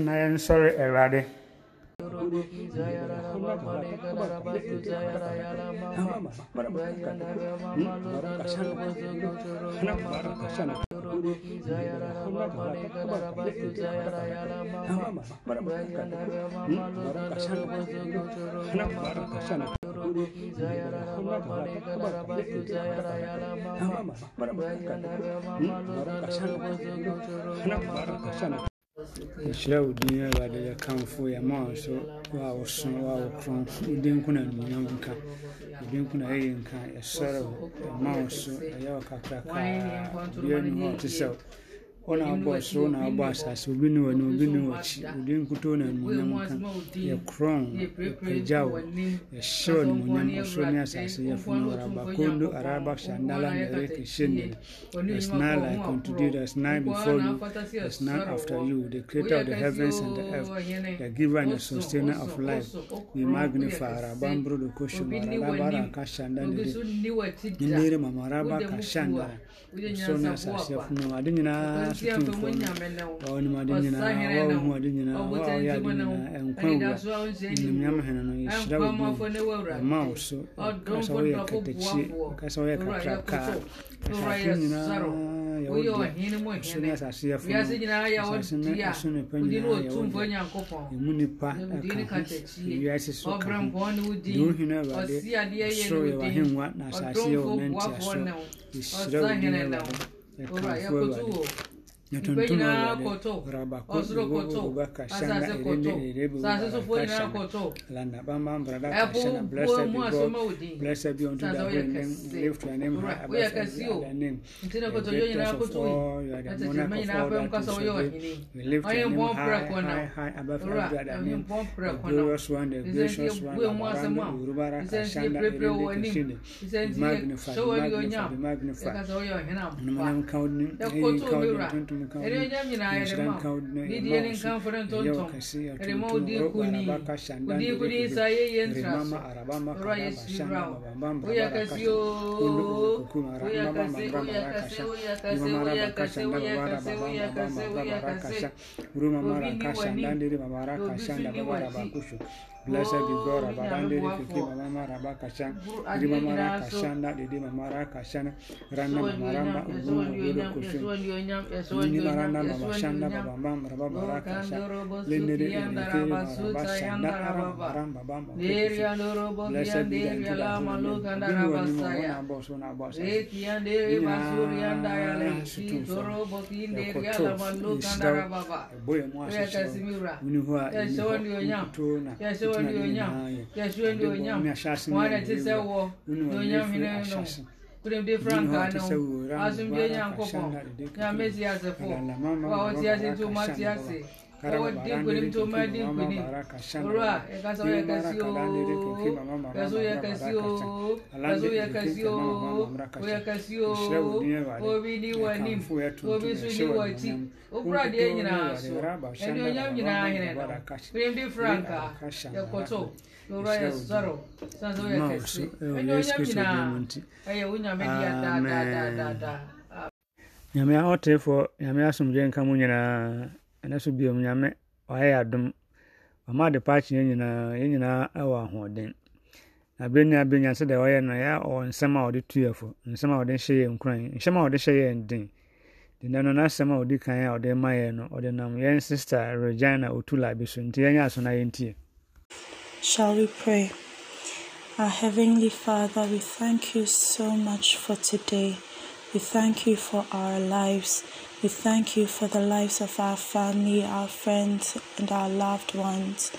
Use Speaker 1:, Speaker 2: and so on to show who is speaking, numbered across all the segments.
Speaker 1: yɛma yɛn ne so yɛhyira wo din awurade yɛkamfo yɛma wo so wo a woso wo a wokorɔn wo din ko na animuonyam nka wo din ko na ɛyɛ nka yɛsɔre wo yɛma wo so ɛyɛ wo kakrakaa bia ni hɔ ɔte sɛ wo na wobɔ soro na wobɔ asase obi ne w'ani obi ne w'akyi din nkutoo na animuonyam nka. yɛkorɔn yɛpagya wo. yɛhyɛ wo animuonyam ɔsoro ne asase yɛfono arabakondo araba shandala nereke shendele there's none like unto thee there's none before you there's none after you. the creator of the heavens and the earth the giver and the sustainer of life. we magnify arabambro de koshum arabara kashandale ndere mamaraba kashandala ɔsoro ne asase sonasasiafunamade nyinaa sotomfoɔnimaade nyinaa wawohuade nyinaa wawoyɛade nyinaa ɛnkwa wura nimnyam hene no yɛhyira wo. Ma wo. so kasa woyɛ katakyi kasa woyɛ kakraka asafo nyinaa yɛwo dea ɔsoro ne. asase yɛfono asase ne ɛso ne pa nyinaa yɛwo dea ɛmu nipa ɛka ho ewiase so ka ho de wo hene awurade ɔsoro yɛwɔ ahengua na asase yɛwɔ nantiaso yɛhyira wo din awurade yɛkamfo awurade yɛtontom awurade rabako ruba kashanga erende erebe kashanga landa bamba brada kashanga blessed be God blessed be unto the holy name lift your name high above every other name. The greatest of all you are the monarch of all that is today we lift your name high high high above every other name. the glorious one the gracious one amaranda urubara kashanga erende kashinde be magnified be magnified be magnified. Numanam kaudni eyi kaudni tuntum
Speaker 2: ɛdeɛnyam nyinaa blessed be God abadande rikiki mama maraba kashan iri mama ra kashan da dede mama ra kashan rana mama ramba ugu ugu kushin ni marana mama shanda baba mama raba bara kashan lenere rikiki maraba shanda ramba ramba bamba
Speaker 1: blessed be God kila malu kanda raba saya. etian dere basurian daya leki toro
Speaker 2: botin dere ala malu kanda raba ba.
Speaker 1: Boy,
Speaker 2: I'm
Speaker 1: watching.
Speaker 2: Yes, I'm watching. Yes, yesu anuonyam yesu anuonyam wɔde te sɛ wɔ anuonyam hene no kuremde frankaa no asomdwe nyankopɔn nyame te asefo wa wɔte ase to ma te ase ɛwɔ di nkonim nti ɔma di nkonim owura yɛkasa woyɛ kɛse o yɛso yɛ kɛse o yɛso yɛ kɛse o woyɛ kɛse o obi ni w'anim obi so ni w'akyi wopura deɛ nyinaa so ɛne onyam nyinaa hene no kuremde frankaa yɛkɔtɔ owura yɛsɔre san sɛ woyɛ kɛse ɛne onyam nyinaa ɛyɛ wo nyame deɛ daadaadaada
Speaker 1: nyame ahotefoɔ nyame asomdwe nka mu nyinaa ɛno so biom nyame ɔyɛ adom ɔma ade pa yɛn nyinaa yɛn nyinaa ɛwɔ ahoɔden na bere ne abere nyansa deɛ ɔyɛ no yɛ ɔwɔ nsɛm a ɔde tu yɛ nsɛm a ɔde hyɛ yɛn nkuran nsɛm a ɔde hyɛ yɛn den denda no n'asɛm a ɔdi kan a ɔde ma yɛn no ɔde nam yɛn sista regina otula bi so nti yɛnyɛ aso na yɛntie
Speaker 3: Shall we pray? Our Heavenly Father, we thank you so much for today. We thank you for our lives. We thank you for the lives of our family, our friends, and our loved ones.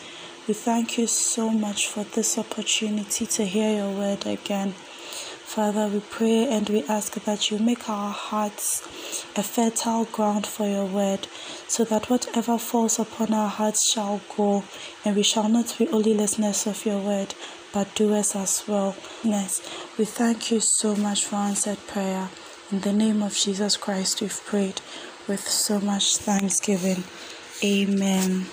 Speaker 3: We thank you so much for this opportunity to hear your word again. Father, we pray and we ask that you make our hearts a fertile ground for your word, so that whatever falls upon our hearts shall grow, and we shall not be only listeners of your word, but doers as well. Yes, we thank you so much for answered prayer. In the name of Jesus Christ, we've prayed with so much thanksgiving. Amen.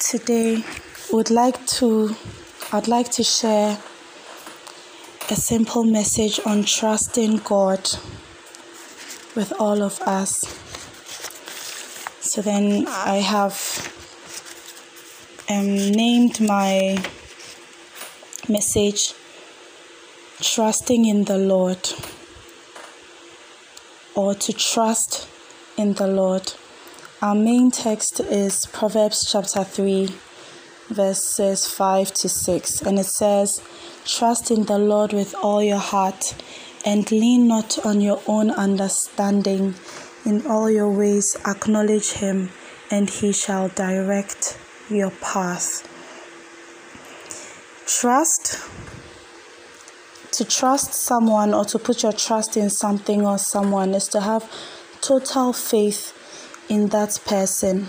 Speaker 3: Today, would like to, I'd like to share a simple message on trusting God with all of us. So then I have um, named my message Trusting in the Lord or to trust in the Lord. Our main text is Proverbs chapter 3, verses 5 to 6, and it says, Trust in the Lord with all your heart and lean not on your own understanding. In all your ways, acknowledge Him, and He shall direct your path. Trust. To trust someone or to put your trust in something or someone is to have total faith in that person.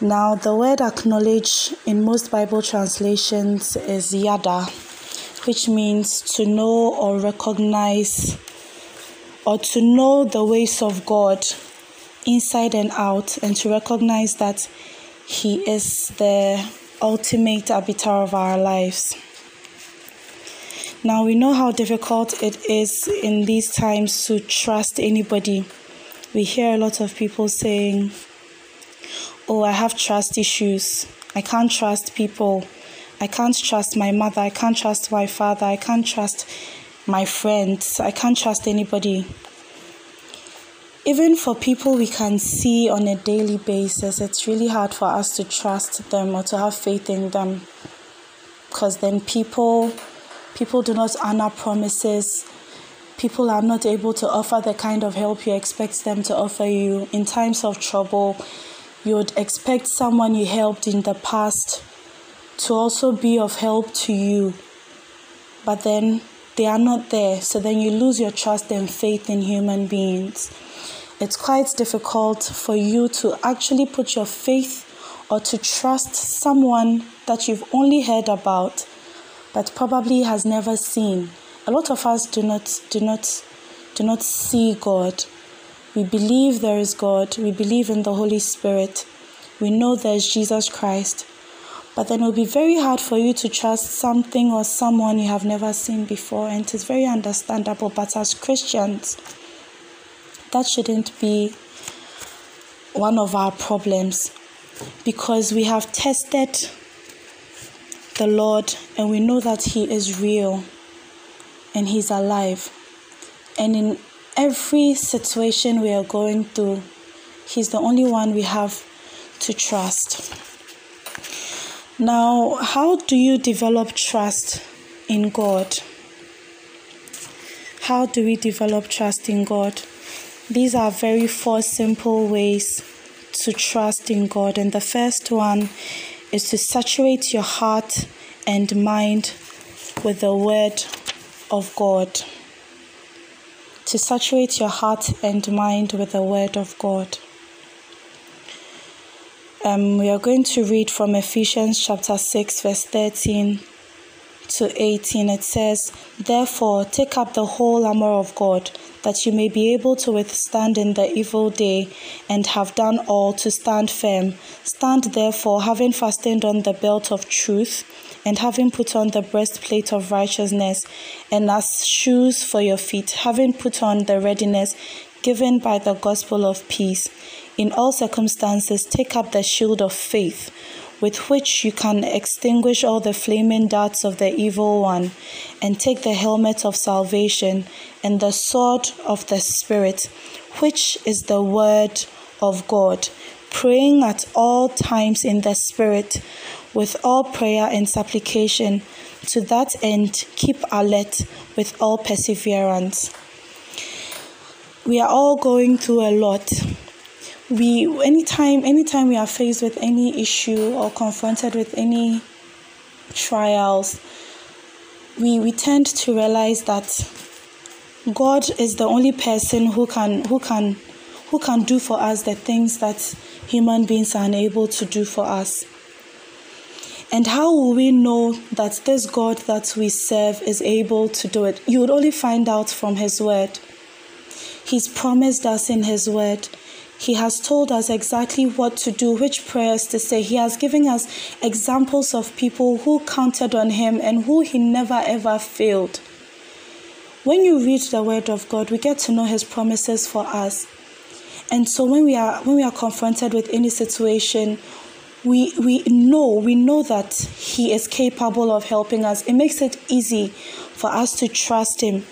Speaker 3: Now, the word acknowledge in most Bible translations is yada, which means to know or recognize or to know the ways of God inside and out and to recognize that He is the ultimate arbiter of our lives. Now, we know how difficult it is in these times to trust anybody. We hear a lot of people saying, oh, I have trust issues. I can't trust people. I can't trust my mother. I can't trust my father. I can't trust my friends. I can't trust anybody. Even for people we can see on a daily basis, it's really hard for us to trust them or to have faith in them. Because then people people do not honor promises. People are not able to offer the kind of help you expect them to offer you in times of trouble you would expect someone you helped in the past to also be of help to you, but then they are not there, so then you lose your trust and faith in human beings. It's quite difficult for you to actually put your faith or to trust someone that you've only heard about but probably has never seen. A lot of us do not do not do not see God we believe there is God. We believe in the Holy Spirit. We know there's Jesus Christ. But then it will be very hard for you to trust something or someone you have never seen before. And it is very understandable. But as Christians, that shouldn't be one of our problems because we have tested the Lord and we know that He is real and He's alive. And in every situation we are going through, He's the only one we have to trust. Now, how do you develop trust in God? How do we develop trust in God? These are very four simple ways to trust in God. And the first one is to saturate your heart and mind with the Word of God to saturate your heart and mind with the Word of God. Um, we are going to read from Ephesians chapter 6, verse 13 to 18. It says, Therefore, take up the whole armor of God, that you may be able to withstand in the evil day, and have done all to stand firm. Stand therefore, having fastened on the belt of truth and having put on the breastplate of righteousness, and as shoes for your feet, having put on the readiness given by the gospel of peace. In all circumstances, take up the shield of faith, with which you can extinguish all the flaming darts of the evil one, and take the helmet of salvation and the sword of the Spirit, which is the word of God, praying at all times in the Spirit with all prayer and supplication. To that end, keep alert with all perseverance. We are all going through a lot. We anytime anytime we are faced with any issue or confronted with any trials, we, we tend to realize that God is the only person who can who can who can do for us the things that human beings are unable to do for us. And how will we know that this God that we serve is able to do it? You would only find out from His Word. He's promised us in His Word. He has told us exactly what to do, which prayers to say. He has given us examples of people who counted on Him and who He never ever failed. When you read the Word of God, we get to know His promises for us. And so when we are when we are confronted with any situation, we we know we know that he is capable of helping us. It makes it easy for us to trust him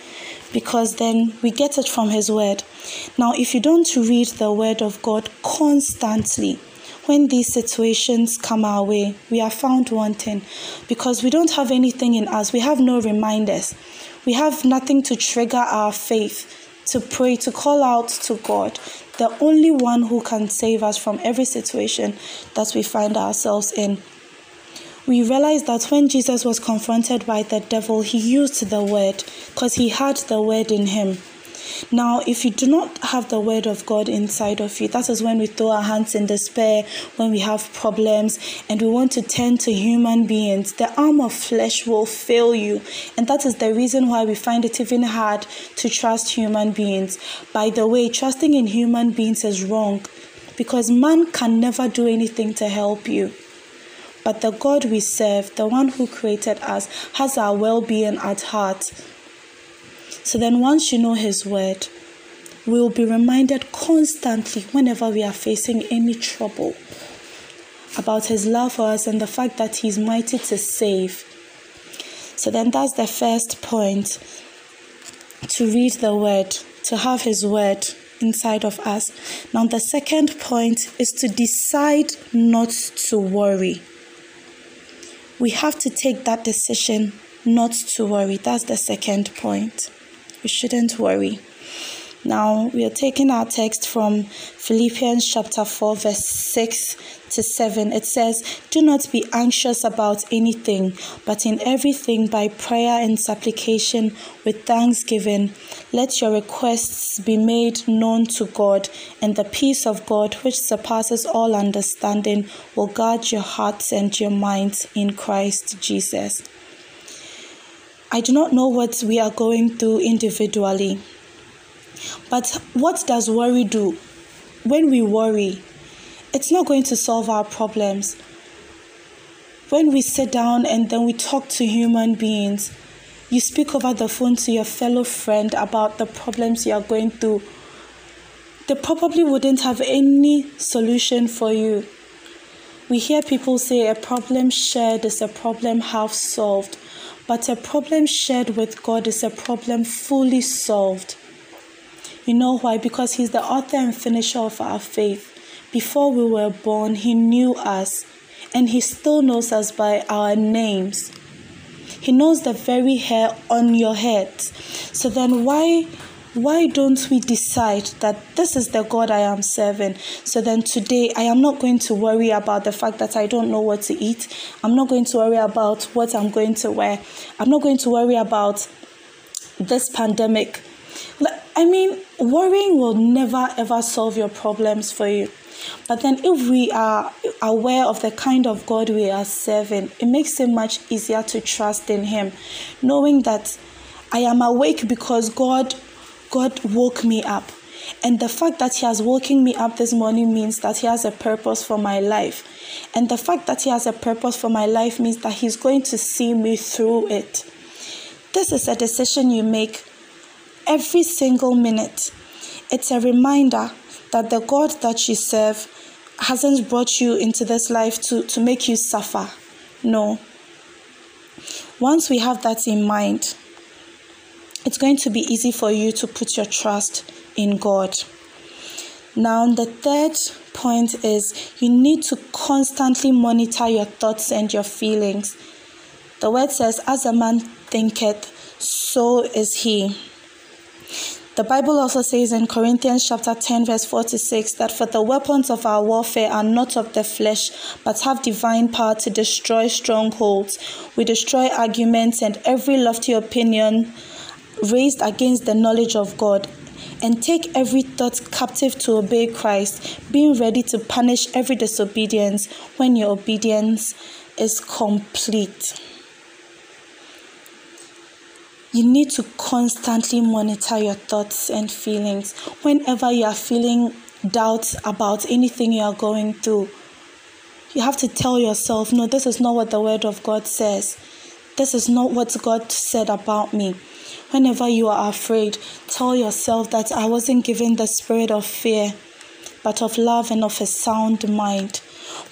Speaker 3: because then we get it from his word. Now, if you don't read the word of God constantly, when these situations come our way, we are found wanting because we don't have anything in us. We have no reminders. We have nothing to trigger our faith, to pray, to call out to God, the only one who can save us from every situation that we find ourselves in. We realize that when Jesus was confronted by the devil, he used the word because he had the word in him. Now, if you do not have the word of God inside of you, that is when we throw our hands in despair, when we have problems, and we want to turn to human beings. The arm of flesh will fail you. And that is the reason why we find it even hard to trust human beings. By the way, trusting in human beings is wrong because man can never do anything to help you. But the God we serve, the one who created us, has our well being at heart. So then, once you know His word, we will be reminded constantly whenever we are facing any trouble about His love for us and the fact that He's mighty to save. So then, that's the first point to read the word, to have His word inside of us. Now, the second point is to decide not to worry. We have to take that decision not to worry. That's the second point we shouldn't worry. Now we are taking our text from Philippians chapter 4, verse 6 to 7. It says, Do not be anxious about anything, but in everything by prayer and supplication with thanksgiving, let your requests be made known to God, and the peace of God, which surpasses all understanding, will guard your hearts and your minds in Christ Jesus. I do not know what we are going through individually. But what does worry do? When we worry, it's not going to solve our problems. When we sit down and then we talk to human beings, you speak over the phone to your fellow friend about the problems you are going through, they probably wouldn't have any solution for you. We hear people say a problem shared is a problem half solved. But a problem shared with God is a problem fully solved. You know why? Because He's the author and finisher of our faith. Before we were born, He knew us, and He still knows us by our names. He knows the very hair on your head. So then, why why don't we decide that this is the God I am serving? So then today, I am not going to worry about the fact that I don't know what to eat. I'm not going to worry about what I'm going to wear. I'm not going to worry about this pandemic. I mean, worrying will never ever solve your problems for you. But then, if we are aware of the kind of God we are serving, it makes it much easier to trust in Him, knowing that I am awake because God God woke me up. And the fact that He has woken me up this morning means that He has a purpose for my life. And the fact that He has a purpose for my life means that He's going to see me through it. This is a decision you make every single minute. It's a reminder that the God that you serve hasn't brought you into this life to, to make you suffer. No. Once we have that in mind, it's going to be easy for you to put your trust in God. Now, the third point is you need to constantly monitor your thoughts and your feelings. The word says, As a man thinketh, so is he. The Bible also says in Corinthians chapter 10, verse 46, that for the weapons of our warfare are not of the flesh, but have divine power to destroy strongholds. We destroy arguments and every lofty opinion raised against the knowledge of God, and take every thought captive to obey Christ, being ready to punish every disobedience when your obedience is complete. You need to constantly monitor your thoughts and feelings. Whenever you are feeling doubts about anything you are going through, you have to tell yourself, no, this is not what the Word of God says. This is not what God said about me. Whenever you are afraid, tell yourself that I wasn't given the spirit of fear, but of love and of a sound mind.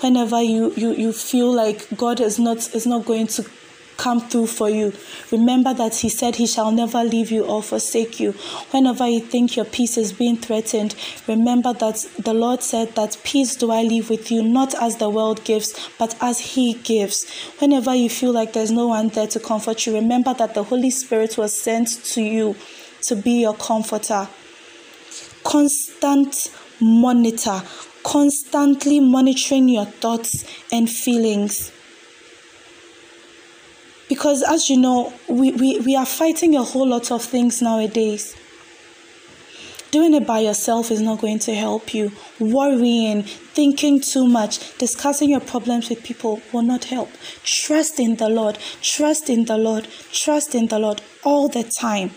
Speaker 3: Whenever you, you, you feel like God is not is not going to come through for you. Remember that He said He shall never leave you or forsake you. Whenever you think your peace is being threatened, remember that the Lord said that peace do I leave with you, not as the world gives, but as He gives. Whenever you feel like there's no one there to comfort you, remember that the Holy Spirit was sent to you to be your comforter. Constant monitor, constantly monitoring your thoughts and feelings because as you know, we, we, we are fighting a whole lot of things nowadays. Doing it by yourself is not going to help you. Worrying, thinking too much, discussing your problems with people will not help. Trust in the Lord, trust in the Lord, trust in the Lord all the time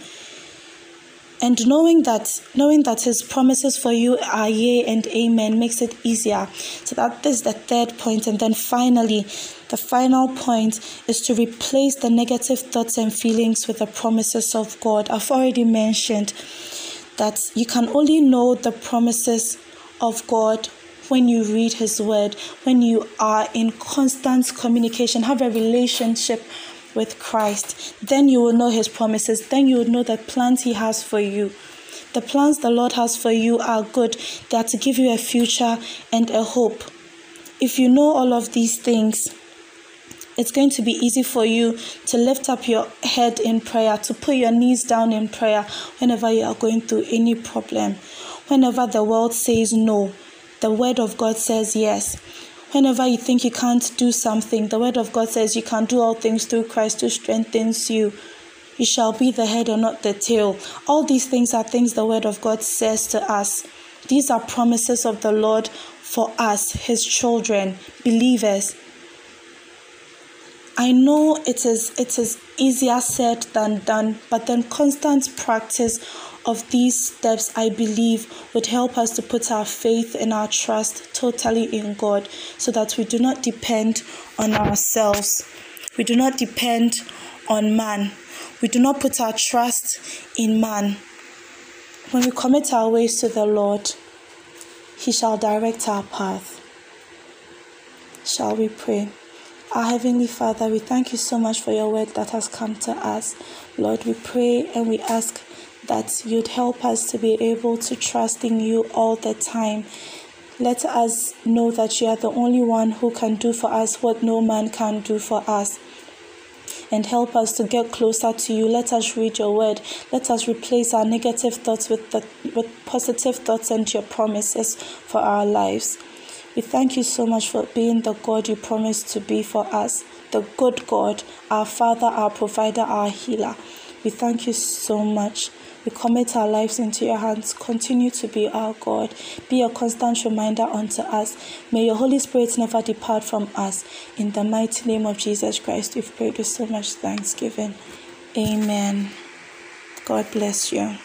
Speaker 3: and knowing that knowing that his promises for you are yea and amen makes it easier so that is the third point and then finally the final point is to replace the negative thoughts and feelings with the promises of god i've already mentioned that you can only know the promises of god when you read his word when you are in constant communication have a relationship with Christ, then you will know His promises. Then you will know the plans He has for you. The plans the Lord has for you are good, they are to give you a future and a hope. If you know all of these things, it's going to be easy for you to lift up your head in prayer, to put your knees down in prayer whenever you are going through any problem. Whenever the world says no, the word of God says yes. Whenever you think you can't do something, the word of God says you can do all things through Christ who strengthens you. You shall be the head and not the tail. All these things are things the word of God says to us. These are promises of the Lord for us, his children, believers. I know it is it is easier said than done, but then constant practice of these steps, I believe, would help us to put our faith and our trust totally in God so that we do not depend on ourselves. We do not depend on man. We do not put our trust in man. When we commit our ways to the Lord, He shall direct our path. Shall we pray? Our Heavenly Father, we thank you so much for your word that has come to us. Lord, we pray and we ask that you'd help us to be able to trust in you all the time. Let us know that you are the only one who can do for us what no man can do for us. And help us to get closer to you. Let us read your word. Let us replace our negative thoughts with, the, with positive thoughts and your promises for our lives. We thank you so much for being the God you promised to be for us, the good God, our Father, our provider, our healer. We thank you so much. We commit our lives into your hands. Continue to be our God. Be a constant reminder unto us. May your Holy Spirit never depart from us. In the mighty name of Jesus Christ, we've prayed with so much thanksgiving. Amen. God bless you.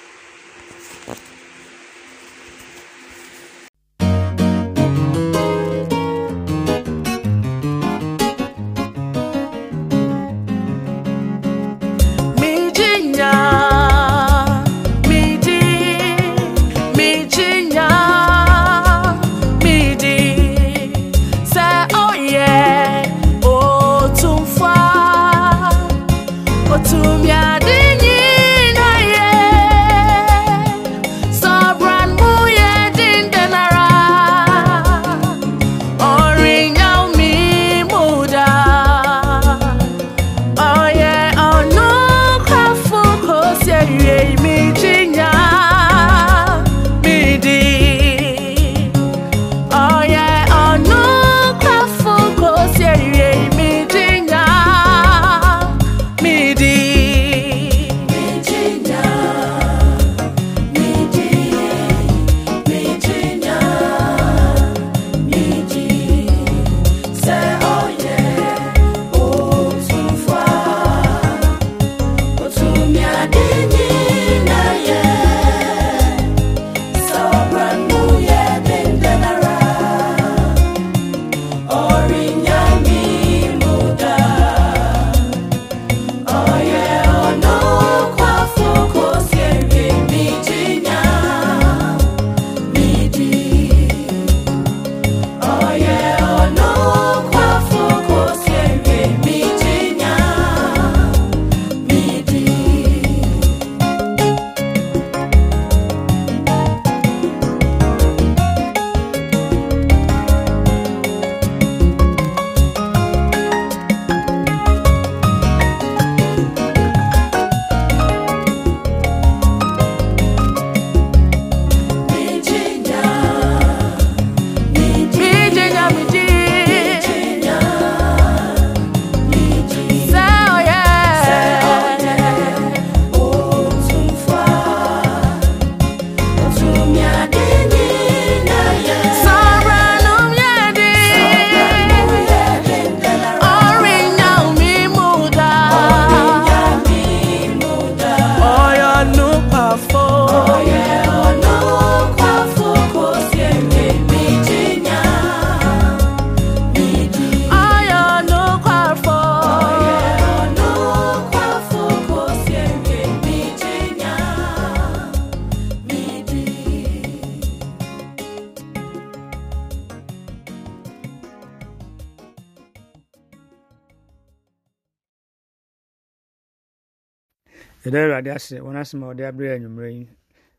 Speaker 1: Awurade ase wɔn asɛm a wɔde aberɛ anwummerɛ yi.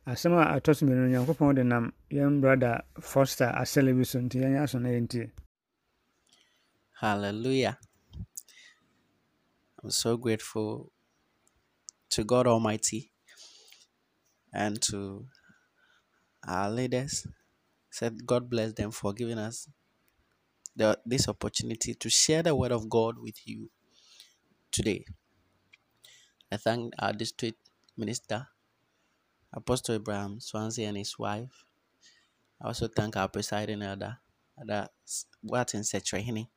Speaker 1: Asɛm a atɔ so mmienu onyankopɔn de nam yɛn brada foster asɛle bi so nti yɛnyɛ aso na yɛntie.
Speaker 4: Hallelujah. I'm so grateful to god almighty and to our leaders. Said god bless them for giving us the, this opportunity to share the word of god with you today. I thank our district minister, Apostle Abraham Swansea and his wife. I also thank our presiding elder, Elder Watson Setrehini,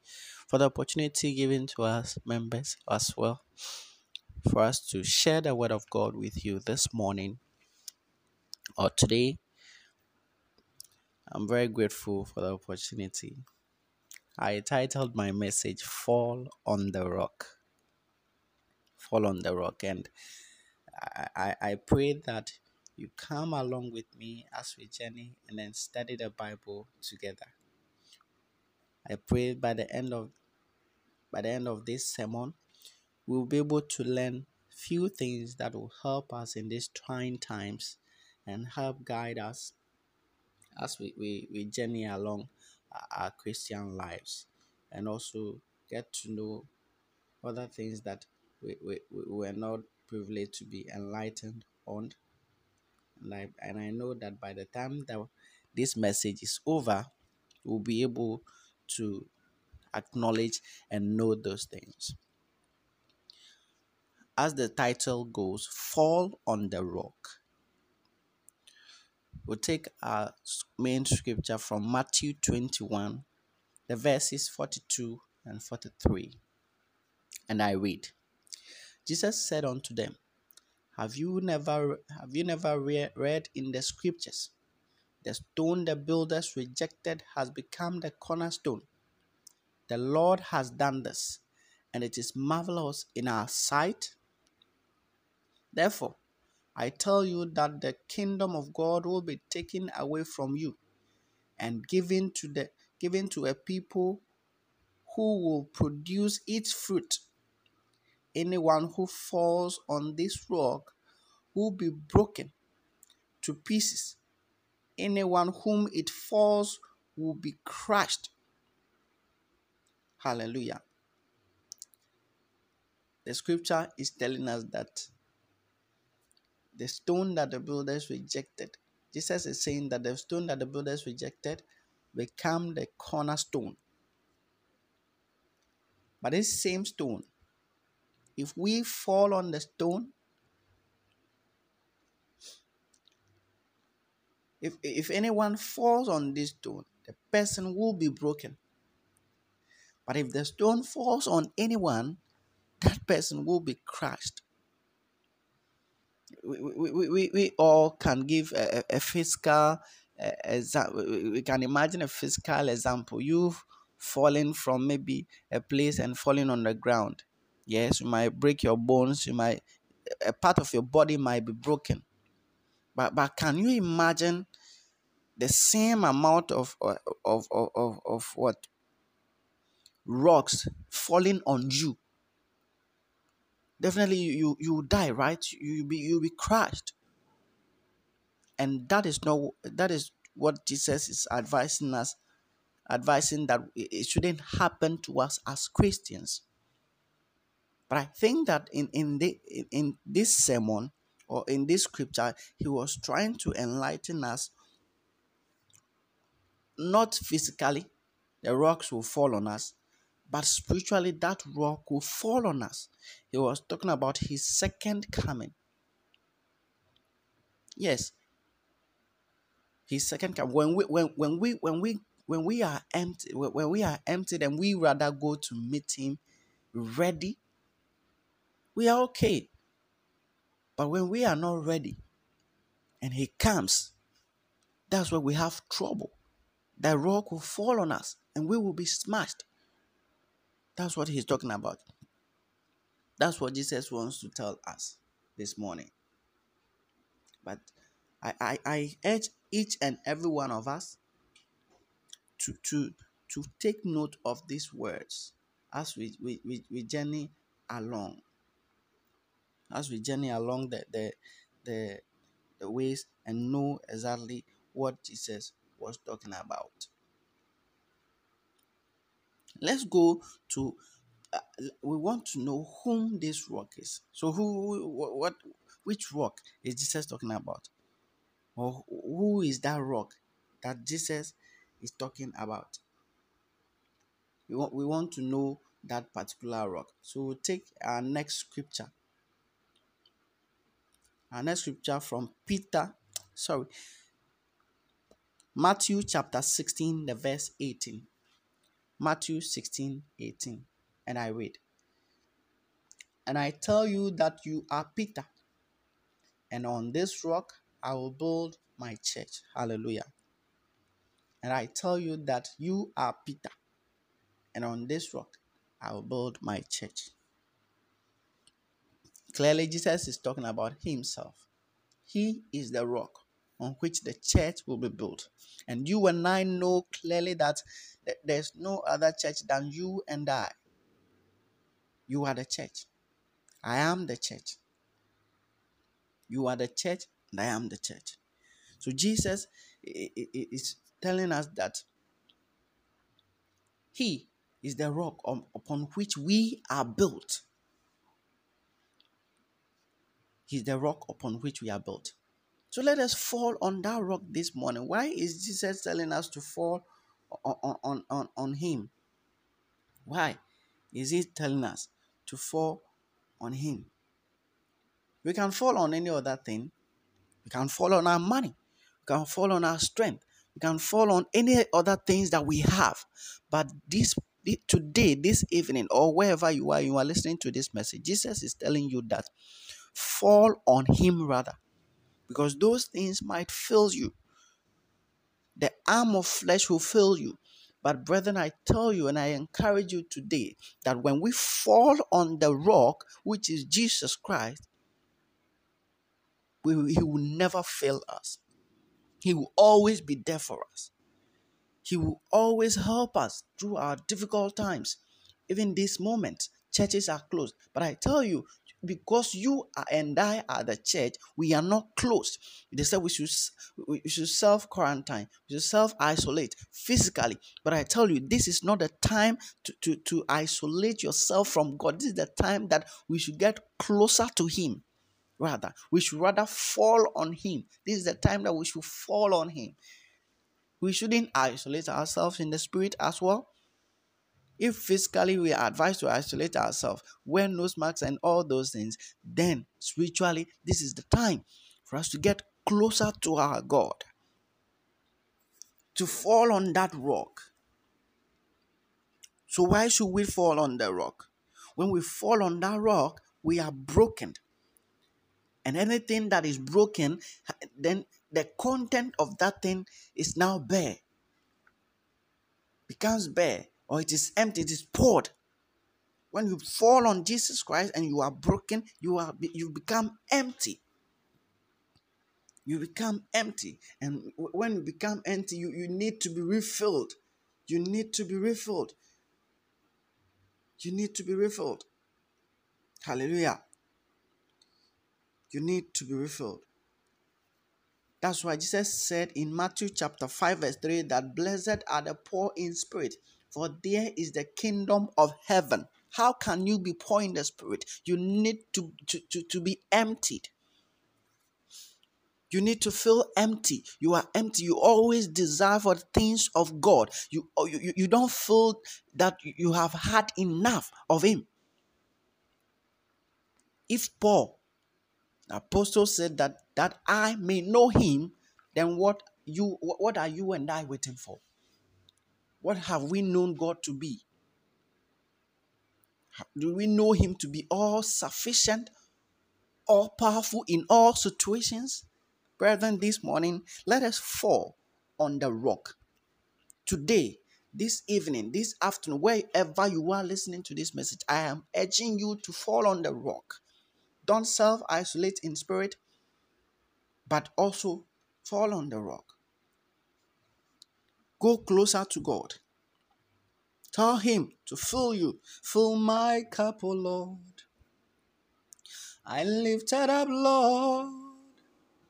Speaker 4: for the opportunity given to us members as well for us to share the word of God with you this morning or today. I'm very grateful for the opportunity. I titled my message Fall on the Rock fall on the rock. And I, I, pray that you come along with me as we journey and then study the Bible together. I pray by the end of by the end of this sermon, we'll be able to learn few things that will help us in these trying times and help guide us as we, we, we journey along our Christian lives and also get to know other things that we, we, we were not privileged to be enlightened on. I, and I know that by the time that this message is over, we'll be able to acknowledge and know those things. As the title goes, Fall on the Rock. We'll take our main scripture from Matthew 21, the verses 42 and 43. And I read Jesus said unto them, Have you never have you never re- read in the scriptures? The stone the builders rejected has become the cornerstone. The Lord has done this, and it is marvelous in our sight. Therefore, I tell you that the kingdom of God will be taken away from you and given to the given to a people who will produce its fruit anyone who falls on this rock will be broken to pieces. Anyone whom it falls will be crushed. Hallelujah. The scripture is telling us that the stone that the builders rejected, Jesus is saying that the stone that the builders rejected became the cornerstone. But this same stone if we fall on the stone, if, if anyone falls on this stone, the person will be broken. But if the stone falls on anyone, that person will be crushed. We, we, we, we all can give a, a physical example. We can imagine a physical example. You've fallen from maybe a place and falling on the ground. Yes, you might break your bones, you might a part of your body might be broken. But but can you imagine the same amount of of of of, of what rocks falling on you? Definitely you you, you die, right? You be you be crushed. And that is not that is what Jesus is advising us, advising that it shouldn't happen to us as Christians. But I think that in in the in this sermon or in this scripture, he was trying to enlighten us. Not physically, the rocks will fall on us, but spiritually, that rock will fall on us. He was talking about his second coming. Yes, his second coming. When we when when we when we when we are empty when we are empty, then we rather go to meet him ready we are okay. But when we are not ready and He comes, that's where we have trouble. That rock will fall on us and we will be smashed. That's what He's talking about. That's what Jesus wants to tell us this morning. But I, I, I urge each and every one of us to, to, to take note of these words as we, we, we, we journey along as we journey along the the the, the ways and know exactly what Jesus was talking about. Let's go to uh, we want to know whom this rock is. So who what which rock is Jesus talking about? Or who is that rock that Jesus is talking about? We want, we want to know that particular rock. So we'll take our next scripture. Our next scripture from Peter, sorry, Matthew chapter 16, the verse 18. Matthew 16, 18. And I read, And I tell you that you are Peter, and on this rock I will build my church. Hallelujah. And I tell you that you are Peter, and on this rock I will build my church. Clearly, Jesus is talking about himself. He is the rock on which the church will be built. And you and I know clearly that there's no other church than you and I. You are the church. I am the church. You are the church, and I am the church. So Jesus is telling us that He is the rock upon which we are built. He's the rock upon which we are built. So let us fall on that rock this morning. Why is Jesus telling us to fall on, on, on, on Him? Why is He telling us to fall on Him? We can fall on any other thing. We can fall on our money. We can fall on our strength. We can fall on any other things that we have. But this today, this evening, or wherever you are, you are listening to this message. Jesus is telling you that fall on Him rather, because those things might fill you. The arm of flesh will fill you. But, brethren, I tell you and I encourage you today that when we fall on the rock, which is Jesus Christ, we, He will never fail us. He will always be there for us. He will always help us through our difficult times. Even this moment, churches are closed. But I tell you, because you and I are the church, we are not closed. They said we should we should self quarantine, we should self isolate physically. But I tell you, this is not the time to, to, to isolate yourself from God. This is the time that we should get closer to Him. Rather, we should rather fall on Him. This is the time that we should fall on Him. We shouldn't isolate ourselves in the spirit as well. If physically we are advised to isolate ourselves, wear nose masks and all those things, then spiritually, this is the time for us to get closer to our God, to fall on that rock. So, why should we fall on the rock? When we fall on that rock, we are broken. And anything that is broken, then the content of that thing is now bare, becomes bare or it is empty, it is poured. When you fall on Jesus Christ and you are broken, you are you become empty. You become empty. And when you become empty, you, you need to be refilled. You need to be refilled. You need to be refilled. Hallelujah. You need to be refilled. That's why Jesus said in Matthew chapter 5, verse 3 that blessed are the poor in spirit, for there is the kingdom of heaven. How can you be poor in the spirit? You need to, to, to, to be emptied. You need to feel empty. You are empty. You always desire for things of God. Oh, you, you, you don't feel that you have had enough of Him. If Paul, the apostle, said that that I may know Him, then what you what are you and I waiting for? What have we known God to be? Do we know Him to be all sufficient, all powerful in all situations? Brethren, this morning, let us fall on the rock. Today, this evening, this afternoon, wherever you are listening to this message, I am urging you to fall on the rock. Don't self isolate in spirit, but also fall on the rock. Go closer to God. Tell Him to fill you. Fill my cup, O Lord. I lifted up, Lord,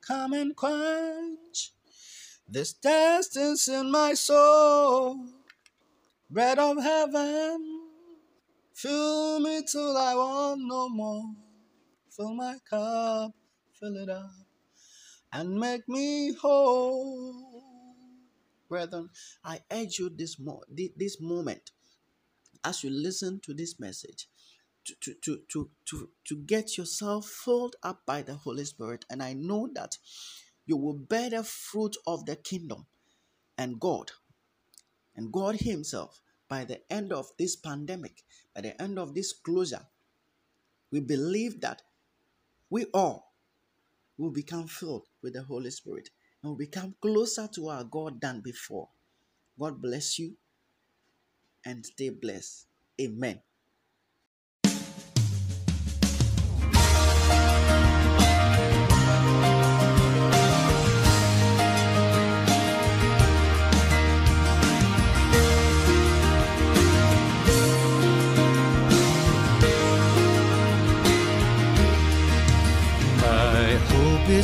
Speaker 4: come and quench this thirst in my soul. Bread of heaven, fill me till I want no more. Fill my cup, fill it up, and make me whole. Brethren, I urge you this, mo- this moment as you listen to this message to, to, to, to, to, to get yourself filled up by the Holy Spirit. And I know that you will bear the fruit of the kingdom and God and God Himself by the end of this pandemic, by the end of this closure. We believe that we all will become filled with the Holy Spirit and will become closer to our God than before. God bless you and stay blessed. Amen.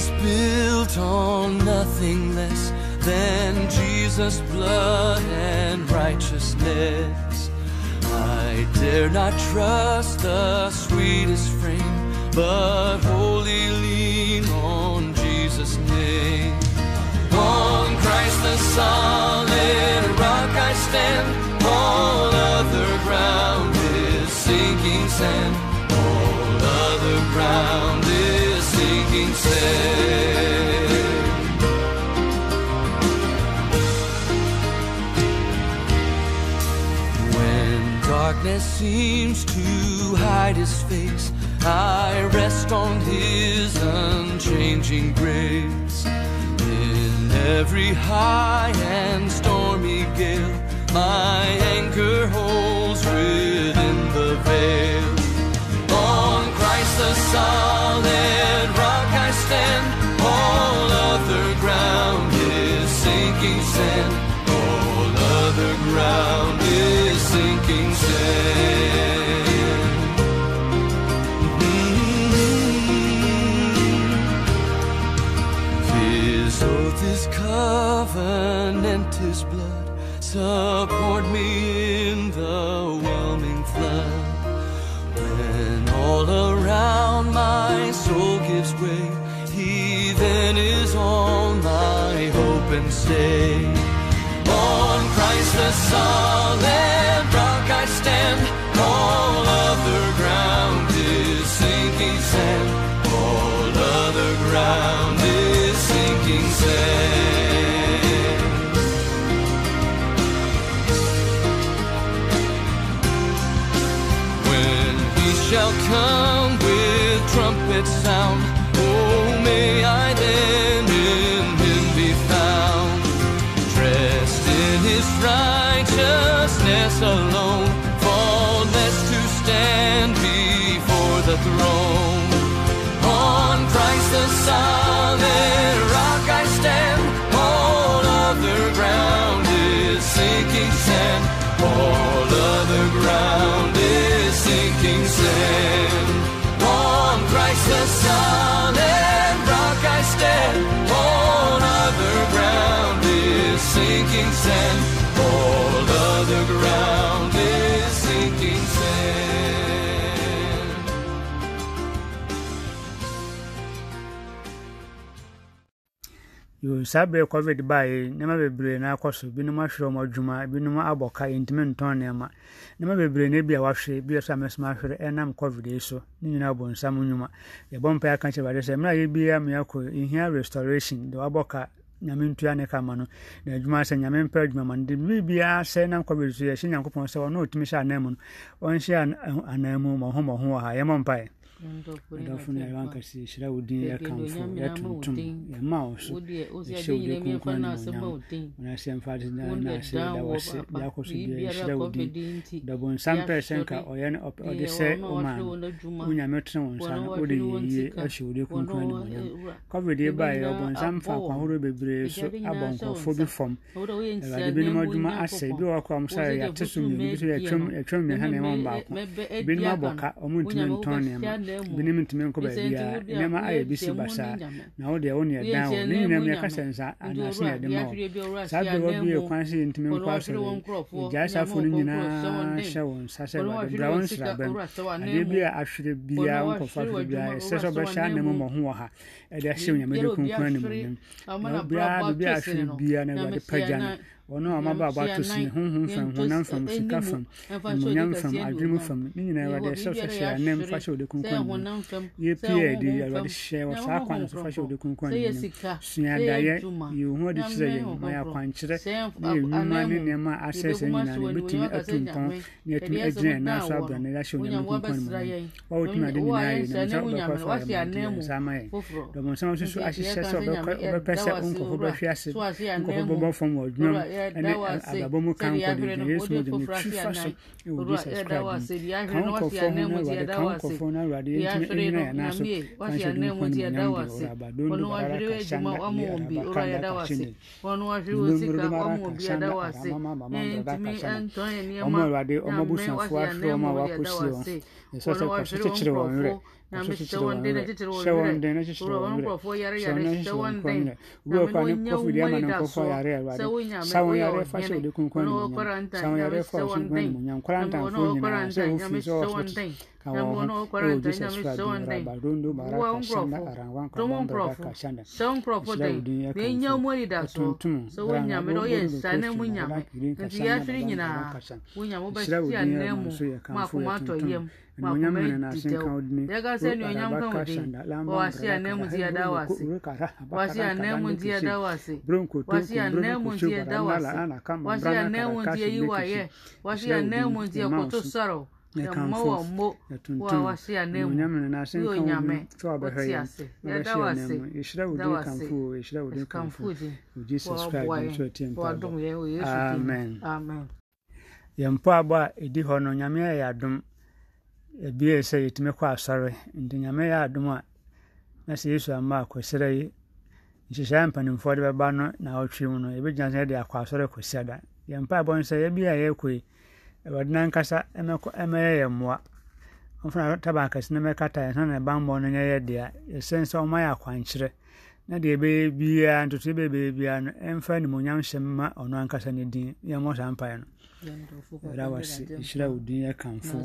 Speaker 5: is built on nothing less than Jesus' blood and righteousness. I dare not trust the sweetest frame, but wholly lean on Jesus' name. On Christ the solid rock I stand, all other ground is sinking sand, darkness seems to hide his face, I rest on his unchanging grace. In every high and stormy gale, my anchor holds within the veil. On Christ the solid rock I stand, all other ground is sinking sand. All other ground covenant, his blood support me in the whelming flood. When all around my soul gives way, he then is all my hope and stay. On Christ the solid stand, all other ground is sinking sand. All other ground is sinking sand. when he shall come with trumpet sound. Oh, may I then in him be found, dressed in his righteousness alone, sinking sand. All other ground is sinking sand.
Speaker 1: saa bere covid baeɛ nneɛma bebree na akɔ so binom ahwerɛ wɔn adwuma binom abɔ ka yɛntumi ntɔn nneɛma nneɛma bebree na ebi a wahwere bi a mɛsoma ahwere ɛnam covid yi so ne nyinaa bɔ nsam nnwuma yɛbɔ mpaeɛ aka kyerɛ bade sɛ mmerɛ a yɛbia meakɔ yɛhia restoration. De wabɔ ka nyame ntua ne ka ma no. Na adwuma sɛ nyame mpɛ adwuma ma no. De biribiara sɛ nam covid so yɛhyɛ nyankopɔn sɛ ɔno ɔtumi hyɛ anan mu no ɔnhyɛ anan mu mmɔho mmɔho wɔ ha. Yɛmmɔ mpaeɛ adɔfo no yɛwɔ ankasa yɛhyira wo din yɛkamfo yɛtontom yɛma wo so yɛhyɛ wo din kronkron ne monyam wonase yɛmfa ade naase da wɔ se de akɔ so bia yɛhyira wo din dɔbonsam pɛ sɛ nka ɔyɛ ne ɔde sɛ woma no wo nyame tene wo nsa no wode yɛyie ahyɛ wo din kronkron ne monyam covid yi baeɛ ɔbonsam fa akwanhorow bebree so abɔ nkurɔfoɔ bi fam awurade binom adwuma asɛe bi wɔ kora m sɛ yɛate so mmienu bi so yɛtwam mmiɛnsa nneɛma m baako binom abɔ ka ɔmo ntumi ntɔn nneɛma binom ntumi nkɔ baabi a nneɛma ayɛ bi si basaa na wo deɛ wo ne yɛdan wo ne nyinam yɛkasa nsa anaase yɛde ma wo saa berɛ wɔ bi yɛ kwan sɛ yɛntumi nkɔ asɔre gyae safo no nyinaa hyɛ wo nsa sɛ bade bra wo nsrabam adeɛ bi a ahwere biaa wonkɔfa ahwere biaa ɛsɛ sɛ wobɛhyɛ anem mmɔ ho wɔ ha. Ɛde ahyɛ onyamede kunkun animonyam na biaa biribi a ahwere biaa na awurade pagya no ɔno a ɔmaba abɔ ato sini honhom fam honam fam sika fam. Animonyam fam adwenem fam. ne nyinaa awurade ɛhyɛ sɛ hyɛ anem fa hyɛ wode kunkun mu yɛpie adi awurade hyɛ wɔ saa kwan so fa hyɛ wode kunkun mu sua daeɛ yɛ ho ade kyerɛ yɛn ma yɛ akwankyerɛ ne yɛ nnwuma ne nneɛma a asɛ sɛ nyinaa no yɛbɛtumi atu mpɔn ne yɛtumi agyina ɛna so abrɛ no yɛahyɛ onyame kunkun mu wa wotumi ade nyinaa yɛ nam sɛ wobɛkɔ fa yɛ mɔnti nsa ama yɛn dɔmɔnsɛm so so ahyehyɛ sɛ wobɛpɛ sɛ nkɔfo bɛhwe ase nkɔfo bɛbɔ fam wɔ adwumam ɛne abrabɔ mu kan kɔ de yesu mo de ne twi fa so ɛwɔ jesus christ mu kan nkɔfo ho na awurade kan nkɔfo na awurade yɛntumi ɛnyina yɛn nan so kan hyɛ de nkwa ne mu nyam de ɔrɔ abado ndo bara kasanda ne araba kanda kakyene ndomoro mara kasanda arama mama mama bara kasanda ɔmo awurade ɔmo busuafo ahwɛ ɔmo a wakɔsie wɔn ɛsɛ sɛ kɔso kyekyere wɔn werɛ shawandena ci shawandena guwa kwane kofu dia manan kofu yare yare sawon yare fashe da kun kwani munya sawon yare fashe kun kwani munya kwaranta fo ni na so ufi so ofi ka wa no kwaranta nya mi shawandena ba rondo mara ka shanda aranwan ka mon profu shawon profu dai ne nya mori da so so wonya mi do yen sane munya mi ti ya firi nyina munya mo ba ti anemu ma kuma to yem yɛ kanfo ɛtuntum animonyam mene na asenka odini
Speaker 2: yɛkasɛ nuonyam ka wo din wɔwase anam nti yɛda wo ase wase anam nti yɛda wo ase wase anam nti yɛda wo ase wase anam nti yɛyi wo ayɛ wase anam nti yɛkoto sɔrɔ ɛmɔ wɔ mo wo a wase anam yɛ onyame wote ase yɛda wo ase
Speaker 1: yɛhyira wo din kamfo o yɛhyira wo din kamfo o jesus christ nso atie mpaebɔ amen yɛn mpaebɔ a ɛdi hɔ no nyame. ayɛ adom ebie sɛ yɛtumi kɔ asɔre. Nti nyame yɛ adom a na sɛ yesu ama akɔsrɛ yi nhyehyɛeɛ mpanimfoɔ de bɛba no na ɔtwe mu no yɛbɛgyina sɛ yɛde akɔ asɔre kɔsia da yɛn mpaebɔ no sɛ yɛbi a yɛkɔ yi awurade nankasa ɛmɛyɛ yɛ mmoa. Ɔmfana taba akɛse no mɛkata yɛn na ɛbammɔ no nyɛ yɛ dea. Yɛsɛn sɛ ɔma yɛ akwankyerɛ. Na deɛ ɛbɛyɛ biara ntoto yɛbɛyɛ biara no ɛmfa animonyam hyɛ ma ɔno ankasa ne din. Yɛmmɔ saa mpaeɛ no. Ɛda wase ɛhyira wo din yɛ kamfo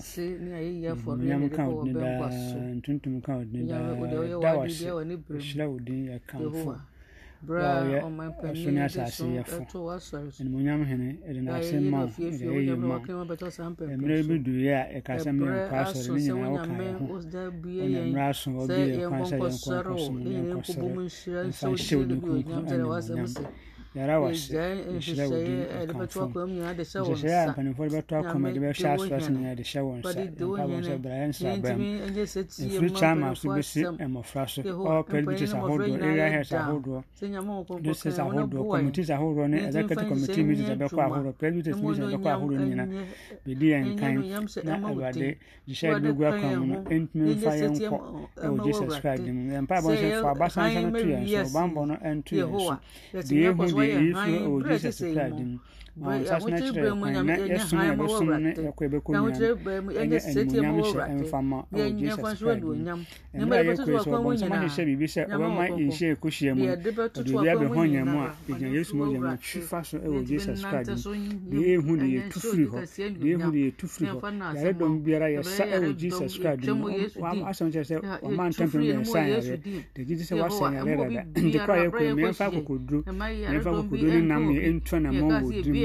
Speaker 1: nyam ka wo dini daa ntontom ka wo dini daa da wase ɛhyira wo din yɛ kamfo wɔyɛ ɛso ne asase yɛfo animonyam hene ɛde n'ase ma wo ɛde ɛyɛ ma. wo mmerɛ bi duiɛ a ɛkasa me yɛnkɔ asɔre ne nyinaa woka yɛ ho ɛna mmerɛ aso wɔ bi yɛ kwan sɛ yɛnkɔ nkɔsom ne yɛnkɔsɛre mfa nhyɛ wo ne kunkun animonyam yɛra wase nhyira wo din ɛkamfo nhyehyɛeɛ a mpanimfoɔ de bɛtɔ akɔma de bɛhyɛ asoa so nyinaa de hyɛ wɔn nsa mpabɔ sɛ bra yɛ nsrabam ɛfiri kyama so bɛsi mmɔfra so presbyters ahodoɔ area heads ahodoɔ districts ahodoɔ committees ahodoɔ ne? Executive committee meetings a bɛkɔ ahodoɔ presbyters meetings a bɛkɔ ahodoɔ no nyinaa bɛdi yɛn kan na awurade hyehyɛ de bɛgu akwan mu no ɛntumi mfa yɛn nkɔ ɛwɔ jesus christ mu yɛn mpabɔ sɛ fa abasansa no to yɛn so ɔbammɔ no ɛnto yɛn so deɛ yɛhu deɛ ɛyi firi ɛwɔ jesus christ mu ma wɔn nsa so na kyerɛ kwan na yɛsom a yɛbɛsom ne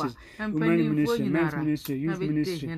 Speaker 1: ministries women ministry men's ministry youth ministry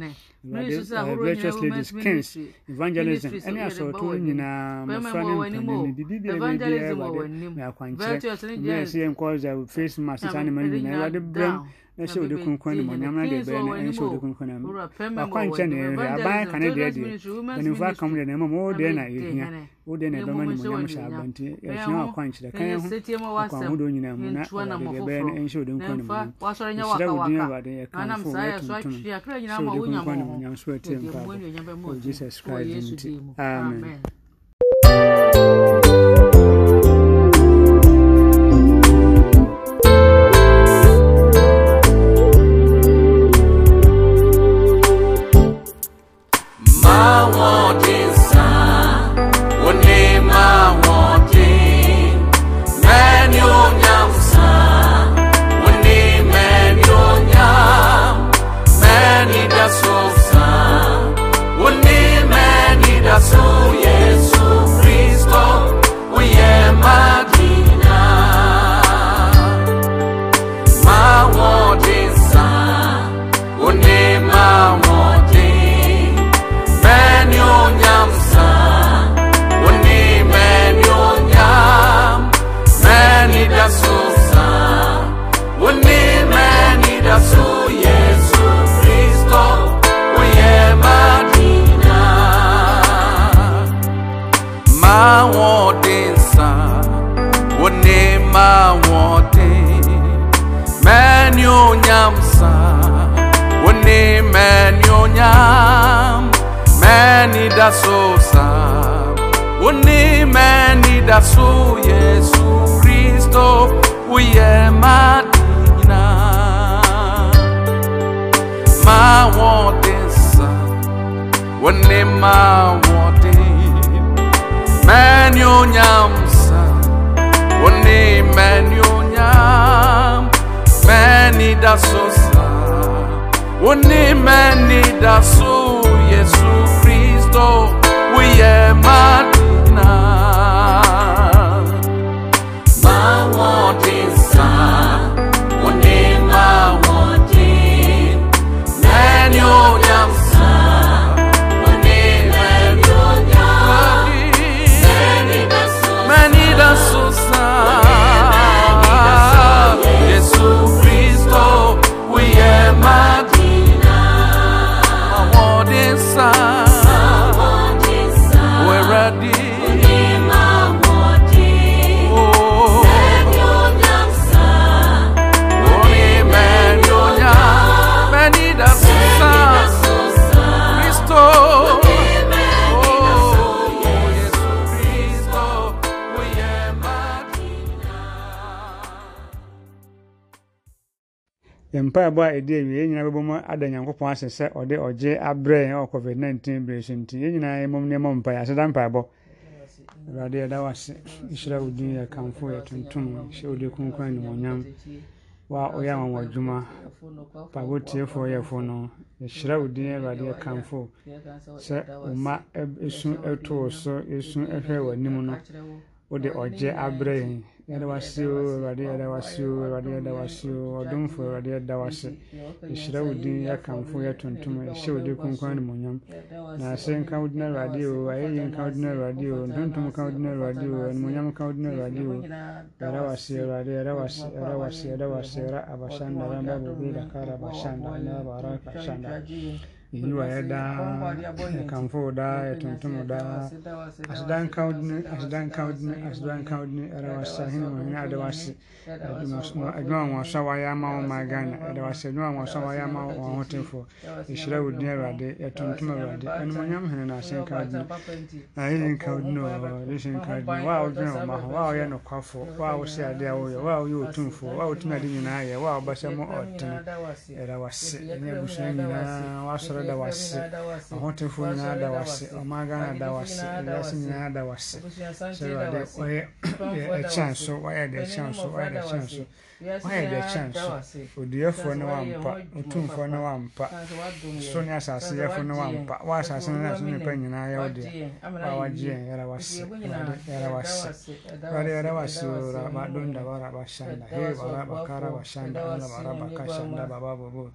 Speaker 1: virtuous ladies kings evangelism. Ɛne asɔɔto nyinaa mmɔfra ne mpanini bibi bia bɛbiara wade na akwankyerɛ mmerɛ sɛ yɛnkɔ sɛ face mask saa ne ma nyinaa awurade brɛm na hyɛ wode kronkron animonyam na de bɛyɛ no. ɛnhyɛ wode kronkron animonyam wakwankyɛ ne ɛhwɛ aban ka ne deɛ deɛ mpanimfoɔ aka mo deɛ na mmom wo deɛ na. yɛhia wo deɛ na ɛbɛma animonyam hyɛ aba nti yɛhia wakwankyerɛ ka yɛ ho akɔ ahodoɔ nyinaa mu na. awurade deɛ bɛyɛ no ɛnhyɛ wode kronkron animonyam yɛhyerɛ wo din awurade yɛkamfo yɛtontom hyɛ wode kronkron animonyam so atie mpaabɔ wɔ jesus christ din nti. amen
Speaker 6: da so sam Uni meni da so Yesu Kristo Uye madina. Ma wote sa Uni ma wote. Meni unyam sa Uni meni me, Meni da so sam Uni meni da so we at my
Speaker 1: mpaebɔ a ɛdi awie yɛn nyinaa bɛbɔ mu ada nyankopɔn ase sɛ ɔde ɔgye abrɛ yɛn wɔ covid 19 bere so nti yɛn nyinaa yɛmmom nneɛma mpaeɛ aseda mpaebɔ. Awurade yɛda wo ase. Nhyira wo din yɛ kamfo yɛ tuntum hyɛ wode kronkron animonyam wa ɔyɛ anwanwa adwuma mpaebɔ tiefoɔ yɛfo no yɛhyira wo din awurade yɛ kamfo sɛ wo ma ɛsu ɛtoo so ɛsu ɛhwɛ w'anim no wode ɔgye abrɛ yɛn o awurade yɛda wase o ɔdomfo awurade yɛda wase yɛhyira wo din yɛkamfo yɛtontom yɛhyɛ wo din kronkron animonyam na ase nka wo din awurade o ayɛyi nka wo din awurade o ntontom nka wo din awurade o animonyam nka wo din awurade o yɛda wase awurade yɛda wase yɛda wase yɛda wase yɛra abashanda ramba bobe dakara abashanda na baraka shanda yiwa yɛ daa yɛkamfo wo daa yɛtontom daa. aseda nka wo dini aseda nka wo dini aseda nka wo dini ɛda wase ahene mu hene ada wase adwuma wɔn so a wɔayɛ ama wɔn ma ghana ɛda wase adwuma wɔn wɔayɛ ama wɔn ahotefoɔ yɛhyira wo dini awurade yɛtontom awurade animonyam hene na ase nka wo dini na yɛyi nka wo dini wɔ yɛhyɛ nka wo dini wo a wodwene wo ma ho wo a woyɛ nokwafo wo a wosɛ adeɛ a woyɛ wo a woyɛ otumfoɔ wo a wotumi ade nyinaa yɛ wo a wobɛsɛ mo ɔtene ɛda wase ɛne abusua nyinaa woasɔre da wase ahotefoɔ nyinaa da wase ɔman ghana da wase ewiase nyinaa da wase sɛ awurade ɔyɛ ɛkyɛn so wayɛ de ɛkyɛn so wayɛ de ɛkyɛn so wayɛ de ɛkyɛn so odiɛfoɔ ne wampa otumfoɔ ne wampa so ne asase yɛfo ne wampa wa asase ne naso nipa nyinaa yɛ wodeɛ wa wagye yɛn yɛra wase awurade yɛra wase awurade yɛra wase o raba donda wa raba shanda. He wa raba kara wa shanda ala wa raba ka shanda baba bobo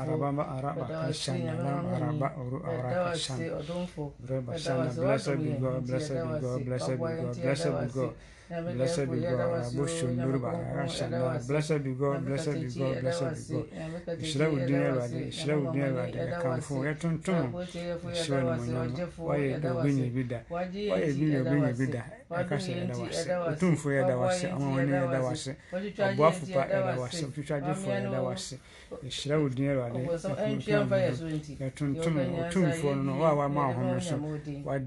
Speaker 1: araba araba Bakashana Lam Araba Uru Arakashan Rebashana Blessed be God, blessed be God, blessed be God, blessed be God. Blessed be God, blessed be God, blessed be God, blessed be God. Ìṣirẹ́ wò dín ẹ̀rọ adé, ìṣirẹ́ wò dín ẹ̀rọ adé, ẹ̀ka fún ẹ̀ tuntun, ìṣirẹ́ ni mo yàn mọ́, wáyé ẹ̀dá ògbéyìn ebi dà, wáyé ẹ̀bí yẹn ògbéyìn ebi dà, ẹ̀ka ṣe ẹ̀dá wá sí, òtúnfò ẹ̀dá wá sí, àwọn wọn ní ẹ̀dá wá sí, ọ̀bọ̀ àfùpá ẹ̀dá wá sí, òtútù ẹ̀dá wá sí, ìṣirẹ́ wò dín ẹ̀rọ adé, ẹ̀ tuntun, òtúnfò nínú wà wá máa hàn mí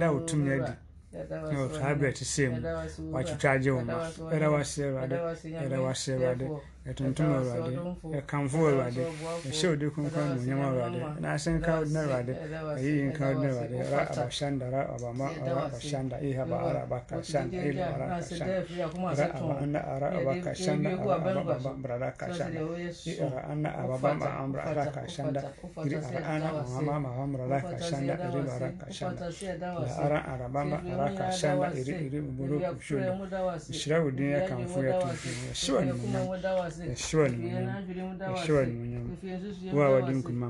Speaker 1: dá ọ ní mo yàn mọ́ dé, wá dá òtún yẹn dì saa berɛ te sɛ mu watwitwa agye wo ma ɛda wase awurade ɛda wase awurade yɛtontom awurade yɛkamfo awurade yɛhyɛ odi kronkron anuonyam awurade nanse nka wodina awurade ayiyi nka wodina awurade ra abashanda ra abama ra abashanda eh, iha ba ara abaka shanda ila ara kashanda ra abanda ara abaka shanda ababa brada kashanda ira anna ababa ma amra ara kashanda iri eh, ara anna mama ma amra ara kashanda iri ara kashanda la ara araba ma ara kashanda iri iri buru kushunda shira wodin yɛkamfo yɛtontom yɛhyɛ wɔ anuonyam nkuma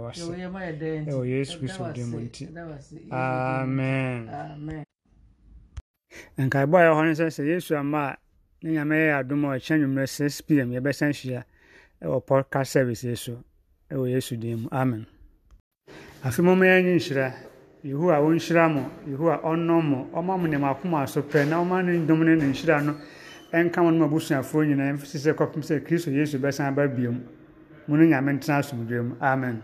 Speaker 1: wase yesu kristo din mu nti. Amen nkaebɔ a ɛwɔ hɔ no sɛ sɛ yesu ama a ne nyame yɛ adom a ɔkyɛ nwummerɛ 6 pm yɛbɛsan hyia ɛwɔ podcast service yi so ɛwɔ yesu din mu amen. Afei mɔmɔ yɛn nye nhyira yehowa wɔnhyira mo yehowa ɔnnɔ mo ɔma mo nneɛma akoma so pɛ na ɔma ne dom ne ne nhyira no ɛnka mo no ma abusuafoɔ nyinaa mfisi sɛ kɔpem sɛ kristo yesu bɛsan aba biom. Mu no nyame ntena asomdwe mu. Amen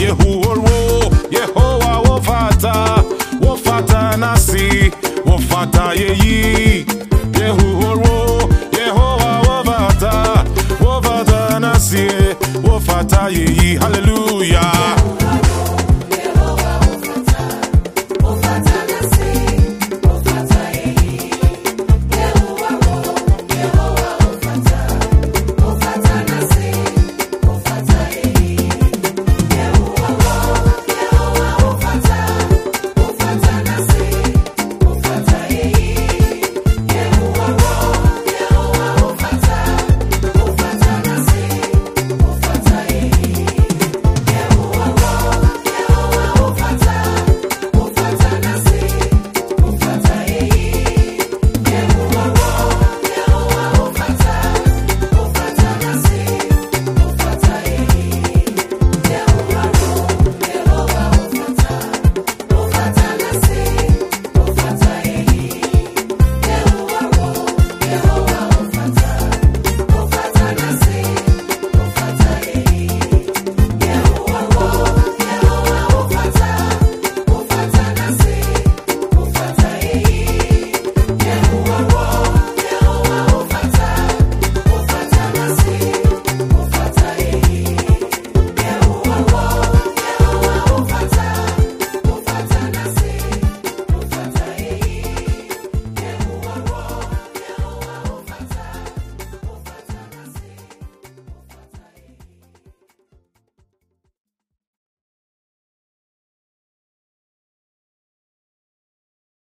Speaker 7: yehuhorwo yehowa wofata wofata nasi wofata yeyi yehuhorwo yehowa wofata wofata nasi wofata yeyi. Hallelujah